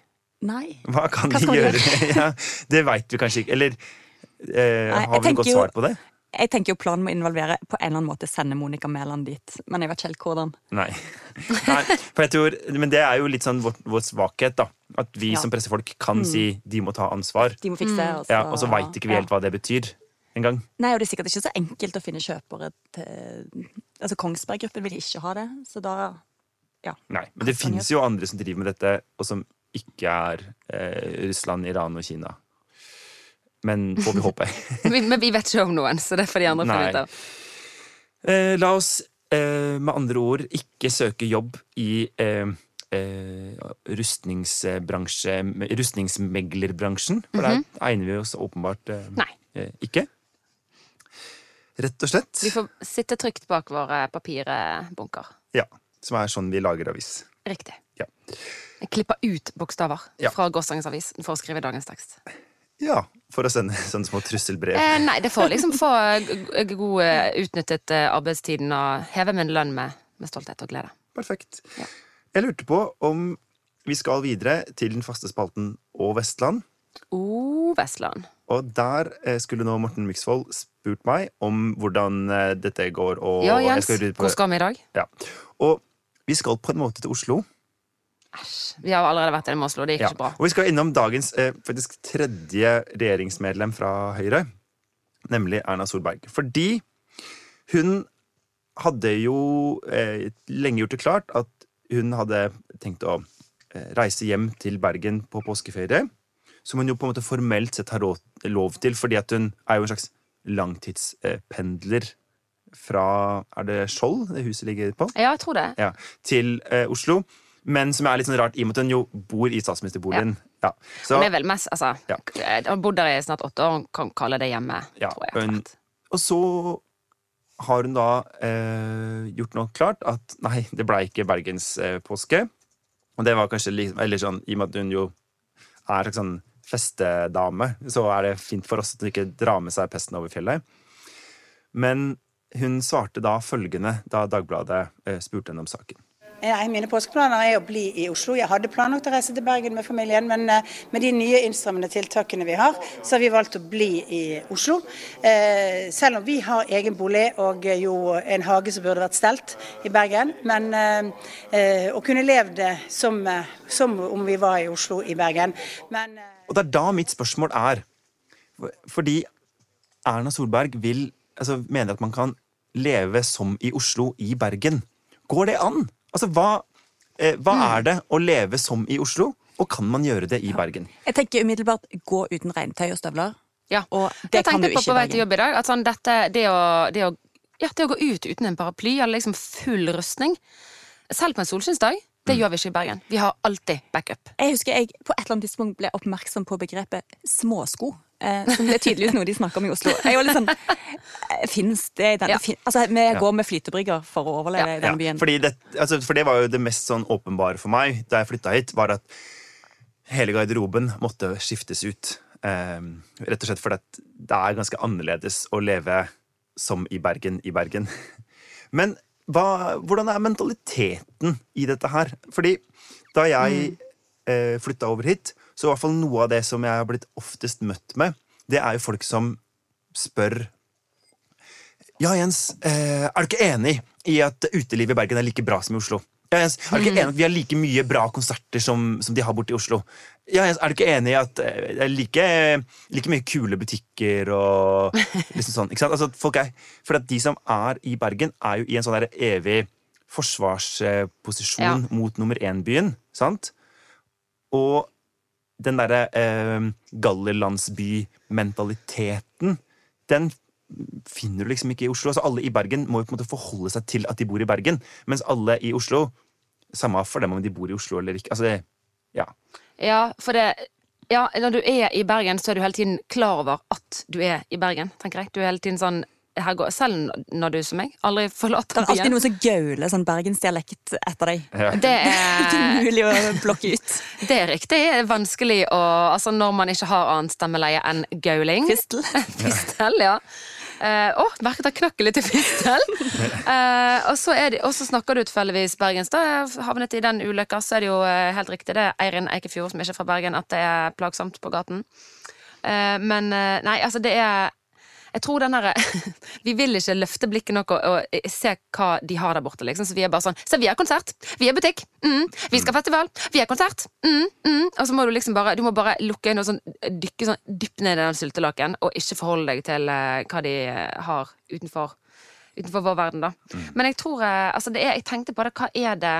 Nei. Hva kan Hva de gjøre? ja, det veit vi kanskje ikke. Eller eh, Nei, har vi noe godt svar på det? Jeg tenker jo planen må involvere på en eller annen måte sende Monica Mæland dit. Men jeg vet ikke helt hvordan. Nei. Nei. For jeg tror, men det er jo litt sånn vår, vår svakhet, da. At vi Ja. som pressefolk kan si de må ta ansvar. De må fikse og så, Ja, og så veit ikke vi helt hva det betyr engang. Nei, og det er sikkert ikke så enkelt å finne kjøpere til Altså Kongsberg Gruppen vil ikke ha det, så da Ja. Nei, Men det finnes fins jo andre som driver med dette, og som ikke er eh, Russland, Iran og Kina. Men får vi håpe. Men vi vet ikke om noen, så det får de andre finne ut av. Eh, la oss eh, med andre ord ikke søke jobb i eh, eh, rustningsbransje, rustningsmeglerbransjen. For der egner vi oss åpenbart eh. Nei. ikke. Rett og slett. Vi får sitte trygt bak våre papirbunker. Ja, Som er sånn vi lager avis. Riktig. Ja. Klipper ut bokstaver Ja. fra gårsdagens avis for å skrive dagens tekst. ja. For å sende sånne små trusselbrev. Eh, nei, det får liksom få god eh, utnyttet eh, arbeidstiden og heve min lønn med, med stolthet og glede. Perfekt. Ja. Jeg lurte på om vi skal videre til den faste spalten Å Vestland. Å Vestland. Og der eh, skulle nå Morten Myksvold spurt meg om hvordan eh, dette går. Og Ja, Jens, hvor skal vi i dag? Ja. Og vi skal på en måte til Oslo. Æsj. Vi har allerede vært gjennom Oslo, det gikk Ja. ikke bra. Og vi skal innom dagens eh, faktisk tredje regjeringsmedlem fra Høyre, nemlig Erna Solberg. Fordi hun hadde jo eh, lenge gjort det klart at hun hadde tenkt å reise hjem til Bergen på påskeferie. Som hun jo på en måte formelt sett har råd, lov til, fordi at hun er jo en slags langtidspendler fra Er det Skjold det huset ligger på? Ja, jeg tror det. Ja, til eh, Oslo. Men som er litt sånn rart, i og med at hun jo bor i statsministerboligen. Ja. Så, Hun er vel mest, altså Ja. Jeg har bodd der i snart åtte år, hun kan kalle det hjemme, Ja, tror jeg. hun- og så har hun da eh, gjort noe klart at nei, det blei ikke bergenspåske. Eh, påske. og det var kanskje litt Eller sånn, i og med at hun jo er slags sånn festedame, så er det fint for oss at hun ikke drar med seg pesten over fjellet. Men hun svarte da følgende da Dagbladet eh, spurte henne om saken. Mine påskeplaner er å bli i Oslo. Jeg hadde planlagt å reise til Bergen med familien, men eh, med de nye innstrammende tiltakene vi har, så har vi valgt å bli i Oslo. Eh, selv om vi har egen bolig og jo en hage som burde vært stelt i Bergen. Men å kunne leve det som, som om vi var i Oslo i Bergen. Men Og det er da mitt spørsmål er Fordi Erna Solberg vil, altså, mener at man kan leve som i Oslo i Bergen. Går det an? Altså, hva, eh, hva Mm. er det å leve som i Oslo, og kan man gjøre det i Bergen? Jeg tenker umiddelbart gå uten regntøy og støvler. Ja. Og Det jeg kan tenkte du jeg på ikke på i vei til Bergen. jobb i dag. At sånn, dette, det, å, det, å, ja, det å gå ut uten en paraply, eller liksom full rustning Selv på en solskinnsdag, det Mm. gjør vi ikke i Bergen. Vi har alltid backup. Jeg husker jeg på et eller annet tidspunkt ble oppmerksom på begrepet småsko. Eh, som det er tydeligvis noe de snakker om i Oslo. Jeg var litt sånn eh, Fins det i denne Ja. Altså, vi går med flytebrygger for å overleve i denne byen. fordi det, altså, for det var jo det mest sånn åpenbare for meg da jeg flytta hit, var at hele garderoben måtte skiftes ut. Eh, rett og slett fordi at det er ganske annerledes å leve som i Bergen i Bergen. Men hva, hvordan er mentaliteten i dette her? Fordi da jeg eh, flytta over hit, så i hvert fall noe av det som jeg har blitt oftest møtt med, det er jo folk som spør ja, Jens, eh, er du ikke enig i at utelivet i Bergen er like bra som i Oslo? Ja, Jens, er du ikke enig i at vi har like mye bra konserter som, som de har borte i Oslo? Ja, Jens, er du ikke enig i at eh, det er like, like mye kule butikker og liksom sånn? Ikke sant? Altså, folk er, for de som er i Bergen, er jo i en sånn der evig forsvarsposisjon Ja. mot nummer én-byen, sant? Og den derre eh, gallerlandsby-mentaliteten, den finner du liksom ikke i Oslo. Altså Alle i Bergen må jo på en måte forholde seg til at de bor i Bergen, mens alle i Oslo Samme for dem om de bor i Oslo eller ikke. Altså det, ja. Ja, for det ja, Når du er i Bergen, så er du hele tiden klar over at du er i Bergen. tenker jeg. Du er hele tiden sånn her går, Selv når du som meg aldri forlater Det er alltid byen. noen som gauler sånn bergensdialekt etter deg. Ja. Det er ikke mulig å blokke ut. det er riktig. Det er vanskelig å Altså når man ikke har annet stemmeleie enn gauling. Fistel. Fistel, ja. Eh, Å, merket jeg knakk litt i fistelen! Eh, og, så er det, og så snakker du tilfeldigvis bergensk. Da jeg havnet i den ulykka, så er det jo eh, helt riktig det er Eirin Eikefjord, som ikke er fra Bergen, at det er plagsomt på gaten. Eh, men eh, nei, altså det er jeg tror den herre Vi vil ikke løfte blikket nok og, og se hva de har der borte, liksom. Så vi er bare sånn Se, vi har konsert! Vi er butikk! Mm, vi skal festival! Vi har konsert! Mm, mm. Og så må du liksom bare Du må bare lukke øynene og sånn, dykke sånn dypt ned i den syltelaken, og ikke forholde deg til eh, hva de eh, har utenfor, utenfor vår verden, da. Men jeg tror eh, Altså, det er Jeg tenkte på det, hva er det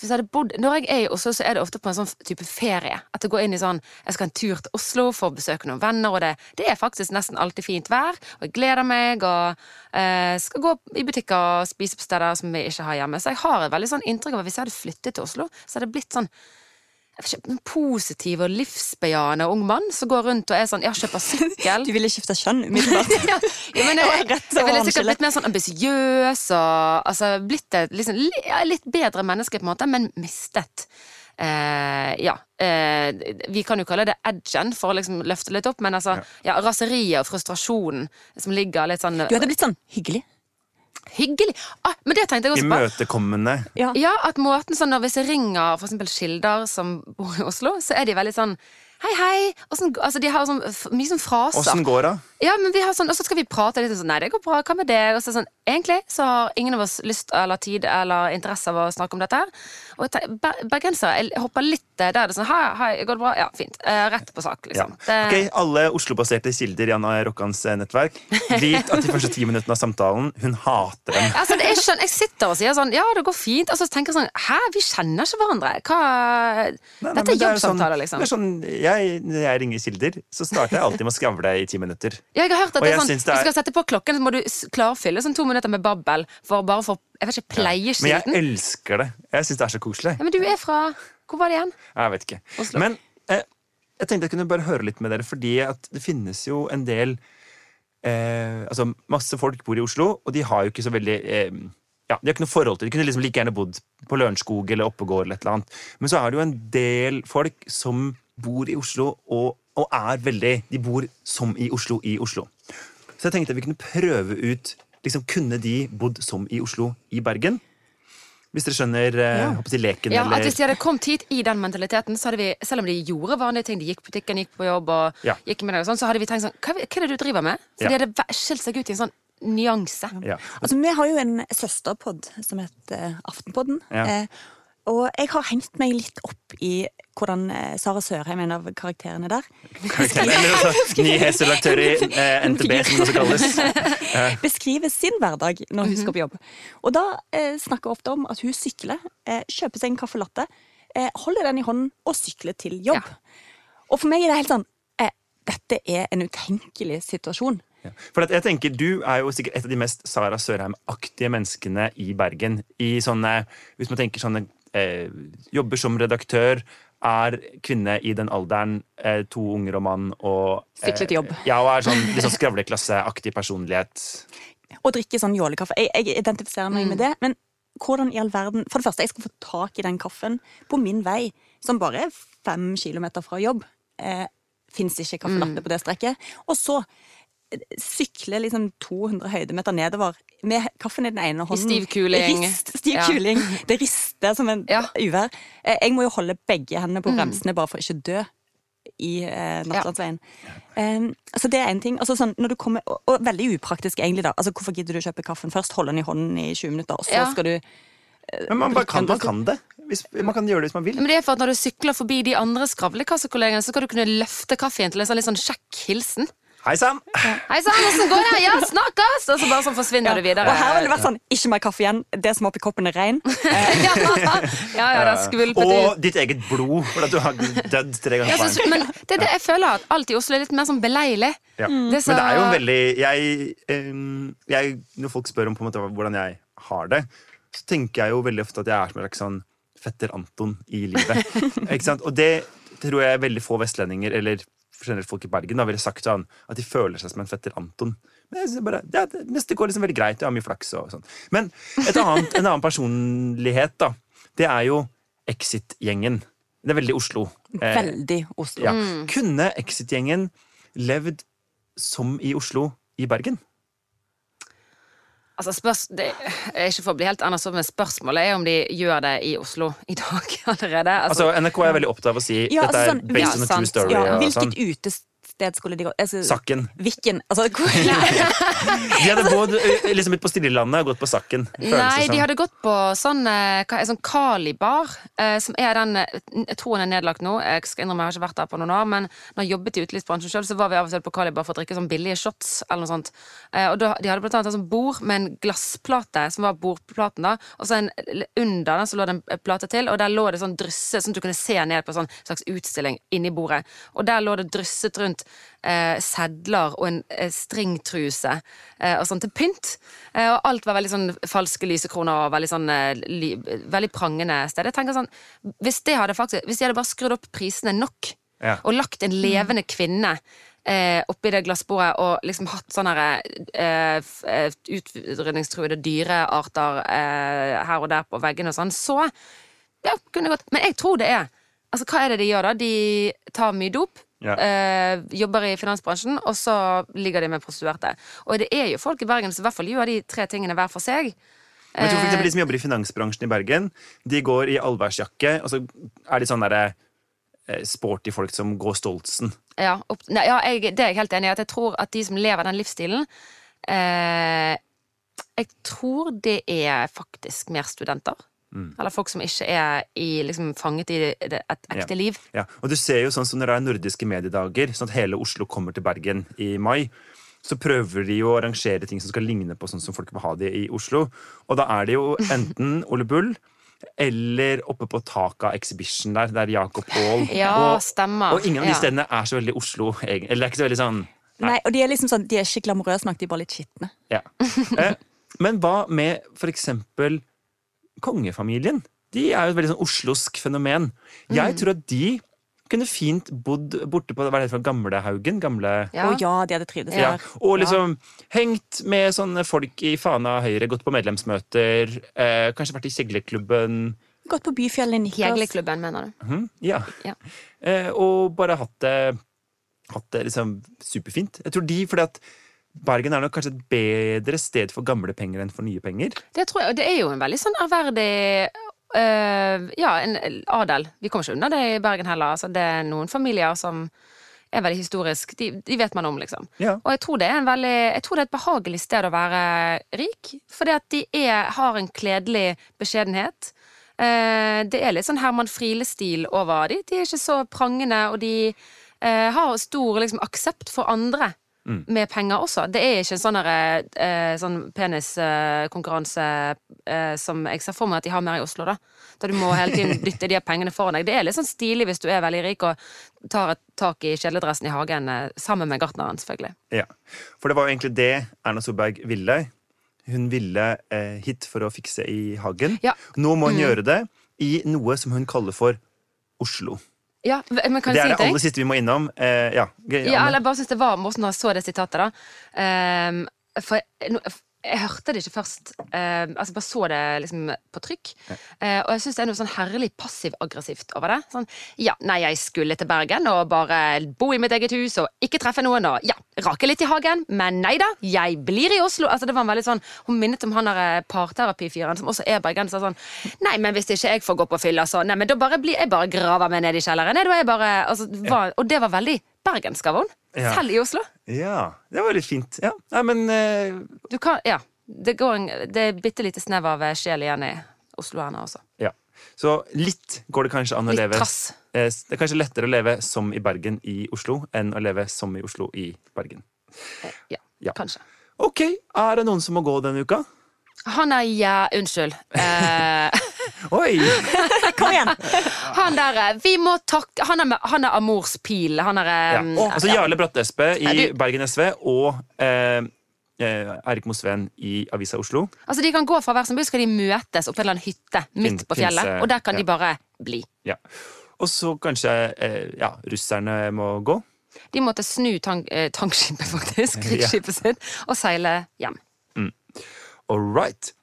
hvis jeg hadde bodd, Når jeg er i Oslo, så er det ofte på en sånn type ferie. At jeg går inn i sånn Jeg skal en tur til Oslo for å besøke noen venner, og det, det er faktisk nesten alltid fint vær. Og jeg gleder meg og eh, skal gå i butikker og spise på steder som vi ikke har hjemme. Så jeg har et veldig sånn inntrykk av at hvis jeg hadde flyttet til Oslo, så hadde det blitt sånn jeg en positiv og livsbejaende ung mann som går rundt og er sånn Ja, kjøper sykkel. Du ville skifta kjønn umiddelbart. ja, ja, men jeg, jeg, jeg ville sikkert blitt mer sånn ambisiøs og altså, blitt et liksom, litt bedre menneske, på en måte, men mistet eh, Ja. Eh, vi kan jo kalle det edgen, for å liksom løfte litt opp, men altså, ja, raseriet og frustrasjonen som ligger litt sånn Du hadde blitt sånn hyggelig. Hyggelig! Ah, men det tenkte jeg også på. Imøtekommende. Ja. Ja, at måten sånn når Hvis jeg ringer for eksempel Skildar som bor i Oslo, så er de veldig sånn Hei, hei! Sånn, altså, de har sånn, mye sånn fraser. Åssen går det? Ja, men vi har sånn, Og så skal vi prate litt sånn Nei, det går bra, hva med deg? Og så sånn, Egentlig så har ingen av oss lyst eller tid eller interesse av å snakke om dette. Og jeg bergensere hopper litt eh, der. Det er sånn Hei, hei, går det bra? Ja, fint. Eh, rett på sak, Ja. liksom. Det, Ok, Alle Oslo-baserte kilder i Anna Rokkans eh, nettverk vet at de første ti minuttene av samtalen hun hater dem. Altså, det er skjønn, jeg sitter og sier sånn Ja, det går fint. Og så tenker jeg sånn Hæ, vi kjenner ikke hverandre. Hva Nei, nei, Dette er sånn, jobbsamtaler, liksom. Det er sånn, jeg, når jeg ringer kilder, så starter jeg alltid med å skravle i ti minutter. Ja, jeg har hørt at det er sånn, det er- Du skal sette på klokken, så må du klarfylle sånn to minutter med babbel for bare for jeg vet ikke, pleie Men jeg elsker det. Jeg syns det er så koselig. Ja, men du er fra Hvor var det igjen? Jeg vet ikke. Oslo. Men eh, jeg tenkte jeg kunne bare høre litt med dere, fordi at det finnes jo en del eh, Altså, masse folk bor i Oslo, og de har jo ikke så veldig eh, ja, De har ikke noe forhold til. De kunne liksom like gjerne bodd på Lørenskog eller Oppegård eller et eller annet. Men så er det jo en del folk som bor i Oslo, og, og er veldig De bor som i Oslo i Oslo. Så jeg tenkte vi kunne prøve ut liksom, Kunne de bodd som i Oslo i Bergen? Hvis dere skjønner ja. håper leken, Ja, eller at Hvis de hadde kommet hit i den mentaliteten, så hadde vi, selv om de gjorde vanlige ting, de gikk på butikken, gikk på jobb og Ja. gikk med deg og sånn, så hadde vi tenkt sånn Hva, hva er det du driver med? Så Ja. de hadde skilt seg ut i en sånn nyanse. ja. Altså, vi har jo en søsterpod som heter eh, Aftenpodden. Ja. Eh, og jeg har hengt meg litt opp i hvordan eh, Sara Sørheim, en av karakterene der, altså, nyhetsredaktør i eh, NTB, som det også kalles. beskriver sin hverdag når Mhm. hun skal på jobb. Og da eh, snakker hun ofte om at hun sykler, eh, kjøper seg en caffè latte, holder den i hånden og sykler til jobb. Ja. Og for meg er det helt sånn Dette er en utenkelig situasjon. For jeg tenker, Du er jo sikkert et av de mest Sara Sørheim-aktige menneskene i Bergen. I sånne, Hvis man tenker sånne eh, Jobber som redaktør, er kvinne i den alderen, eh, to unger og mann og eh, til jobb. Ja, og er sånn, liksom skravleklasseaktig personlighet. Og drikke sånn jålekaffe. Jeg, jeg identifiserer meg med det. Men hvordan i all verden For det første, jeg skal få tak i den kaffen på min vei, som bare er fem kilometer fra jobb. Eh, Fins ikke caffè latte på det strekket. Og så eh, sykle liksom 200 høydemeter nedover med kaffen i den ene hånden. stiv kuling. Rist, stiv Ja. kuling. Det er som en Ja. uvær. Eh, Jeg må jo holde begge hendene på bremsene bare for ikke å dø i eh, Nattlandsveien. Um, så det er en ting. Altså, sånn, når du kommer, og, og veldig upraktisk, egentlig. da altså, Hvorfor gidder du å kjøpe kaffen først? Holde den i hånden i 20 minutter, og så Ja. skal du Men man, bare kan, man kan det. Hvis, man kan gjøre det hvis man vil. Men det er for at når du sykler forbi de andre skravlekassekollegene, så skal du kunne løfte kaffen til en sånn litt sånn kjekk hilsen. Hei sann! Hei sann, åssen går det? Ja, snakkes! Og så bare sånn forsvinner du videre. Og her vil det vært sånn Ikke mer kaffe igjen. Det som er oppi koppen, er rein. ja, ja, ja. Og ditt eget blod, for at du har dødd tre ganger Ja, så, men det er det jeg føler at alt i Oslo er litt mer sånn beleilig. Ja. Det så... Men det er jo veldig jeg, jeg, Når folk spør om på en måte hvordan jeg har det, så tenker jeg jo veldig ofte at jeg er som en slags sånn fetter Anton i livet. ikke sant? Og det tror jeg veldig få vestlendinger, eller generelt folk i Bergen, da ville sagt sånn at de føler seg som en fetter Anton. Men jeg synes bare, ja, det neste går liksom veldig greit, jeg har mye flaks og sånn. Men et annet, en annen personlighet, da, det er jo Exit-gjengen. Det er veldig Oslo. Eh, Veldig Oslo. ja. Kunne Exit-gjengen levd som i Oslo i Bergen? Altså, spørs, det er ikke for å bli helt annerledes, men spørsmålet er om de gjør det i Oslo i dag allerede. Altså, NRK er veldig opptatt av å si Ja, dette altså er sånn, based ja, on a true story. Ja, og hvilket sånn. Utested skulle de gå altså, Sakken. Vikken. Altså, hvor, De hadde bodd ø, liksom ut på Stillelandet og gått på Sakken. Nei, de hadde gått på sånn, eh, sånn Kali-bar, eh, som er den eh, Jeg tror den er nedlagt nå. Jeg skal innrømme jeg har ikke vært der på noen år, men når jeg jobbet i utelivsbransjen sjøl, så var vi av og til på Kali-bar for å drikke sånn billige shots eller noe sånn. Og da, de hadde blant annet et sånt bord med en glassplate, som var bordplaten, da, og så en, under den så lå det en plate til, og der lå det sånn drysse, sånn at du kunne se ned på en sånn slags utstilling inni bordet. Og der lå det drysset rundt eh, sedler og en eh, stringtruse eh, og sånn til pynt. Eh, og alt var veldig sånn falske lysekroner og veldig sånn eh, li, veldig prangende sted. Jeg tenker sånn, hvis det hadde faktisk, hvis de hadde bare skrudd opp prisene nok, Ja. og lagt en levende kvinne eh, oppi det glassbordet og liksom hatt sånne eh, eh, utrydningstruede dyrearter eh, her og der på veggene og sånn, så ja, kunne det gått. Men jeg tror det er Altså, hva er det de gjør, da? De tar mye dop. Ja. eh, jobber i finansbransjen, og så ligger de med prostituerte. Og det er jo folk i Bergen som i hvert fall gjør de tre tingene hver for seg. Men jeg tror for Eh. De som jobber i finansbransjen i Bergen, de går i allværsjakke, og så er de sånn derre eh, sporty folk som går Stoltsen. Ja, opp, nei, ja jeg, det er jeg helt enig i. At jeg tror at de som lever den livsstilen eh, Jeg tror det er faktisk mer studenter. Eller folk som ikke er i, liksom, fanget i et ekte Ja. liv. Ja. Og du ser jo sånn som når det er nordiske mediedager, sånn at hele Oslo kommer til Bergen i mai, så prøver de jo å arrangere ting som skal ligne på sånn som folk vil ha det i Oslo. Og da er det jo enten Ole Bull eller oppe på taket av Exhibition der, der Jakob Aall Ja, og, stemmer. og ingen av de Ja. stedene er så veldig Oslo. Eller det er ikke så veldig sånn Nei, og de er liksom sånn, de er ikke glamorøse nok, de er bare litt skitne. Ja. Eh, men hva med for eksempel kongefamilien? De er jo et veldig sånn oslosk fenomen. Jeg Mm. tror at de kunne fint bodd borte på hva er det for Gamlehaugen. Gamle Ja. Å ja, de hadde trivdes Ja, der. og liksom hengt med sånne folk i Fana Høyre, gått på medlemsmøter, eh, kanskje vært i kjegleklubben. Gått på Byfjellet i Nikkers. Jegleklubben, mener du? Mm, ja. Ja. Eh, og bare hatt det, hatt det liksom superfint. Jeg tror de, fordi at Bergen er nok kanskje et bedre sted for gamle penger enn for nye penger. Det tror jeg, og det er jo en veldig sånn ærverdig øh, Ja, en adel. Vi kommer ikke unna det i Bergen heller. Altså, det er noen familier som er veldig historisk. De, de vet man om, liksom. Ja. Og jeg tror det er en veldig Jeg tror det er et behagelig sted å være rik. Fordi at de er, har en kledelig beskjedenhet. Eh, det er litt sånn Herman Friele-stil over de. De er ikke så prangende, og de eh, har stor liksom, aksept for andre. Med penger også. Det er ikke en sånn, derre, eh, sånn peniskonkurranse eh, som jeg ser for meg at de har mer i Oslo. Da Da du må hele tiden dytte de her pengene foran deg. Det er litt sånn stilig hvis du er veldig rik og tar et tak i kjeledressen i hagen eh, sammen med gartneren, selvfølgelig. Ja. For det var jo egentlig det Erna Solberg ville. Hun ville eh, hit for å fikse i hagen. Ja. Nå må hun Mm. gjøre det i noe som hun kaller for Oslo. Ja, men kan det er si det aller siste vi må innom. Eh, ja, Ge- Ja, eller jeg bare synes det var morsomt når jeg så det sitatet, da. Um, for jeg, hørte det ikke først. Eh, altså, bare så det liksom på trykk. Eh, og jeg syns det er noe sånn herlig passiv-aggressivt over det. Sånn, ja, nei, jeg skulle til Bergen og bare bo i mitt eget hus og ikke treffe noen og ja, rake litt i hagen, men nei da, jeg blir i Oslo. Altså, det var en veldig sånn, Hun minnet om han der parterapifyren som også er bergenser. Sånn, nei, men hvis ikke jeg får gå på fylla, så nei, men da bare blir jeg bare graver meg ned i kjelleren. Nei, da er jeg bare, altså, var, og det var veldig bergensk av henne. Ja. Selv i Oslo. ja, det var litt fint. Ja, Nei, men uh... Du kan, ja, det, går en, det er bitte lite snev av sjel igjen i osloerne også. ja. Så litt går det kanskje an å Litt leve trass. eh, Det er kanskje lettere å leve som i Bergen i Oslo enn å leve som i Oslo i Bergen. Ja, Ja. kanskje. Ok, er det noen som må gå denne uka? Han er ja, unnskyld. Eh, Oi! Kom igjen! han der eh, Vi må takke Han er, han er Amors pil. Han er Ja. eh, Altså Jarle Bratte Espe i Bergen SV og eh, eh, Erik Mosveen i Avisa Oslo. Altså De kan gå fra hver sin by, skal de møtes oppe på en eller annen hytte midt på fjellet. Finse, Og der kan ja. de bare bli. Ja. Og så kanskje ja, russerne må gå. De måtte snu tank, tankskipet, faktisk, krigsskipet sitt, og seile hjem. All right.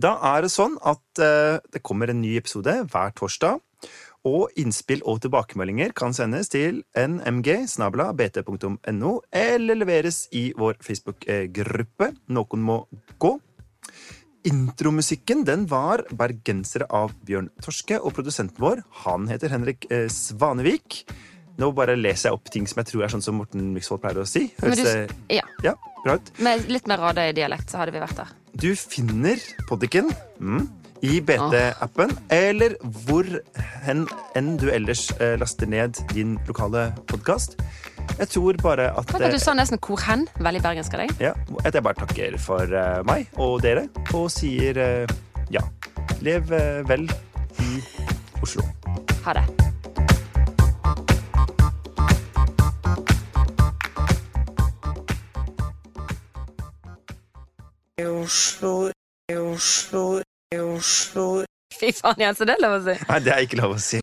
Da er det sånn at eh, det kommer en ny episode hver torsdag. Og innspill og tilbakemeldinger kan sendes til nmg.bt.no eller leveres i vår Facebook-gruppe Noen må gå. Intromusikken den var 'Bergensere' av Bjørn Torske, og produsenten vår han heter Henrik eh, Svanevik. Nå bare leser jeg opp ting som jeg tror er sånn som Morten Myksvold pleier å si. Høres du, ja, ja, bra ut? Med litt mer Radøy-dialekt, så hadde vi vært der. Du finner Poddiken mm, i BT-appen, eller hvor hen enn du ellers eh, laster ned din lokale podkast. Jeg tror bare at Takk at eh, du sa nesten hvor hen. Veldig bergensk av deg. ja, at jeg bare takker for eh, meg og dere, og sier ja. Lev vel i Oslo. Ha det. Oslo, eu Oslo. Fy faen, Jens, er det lov å si? Nei, det er ikke lov å si.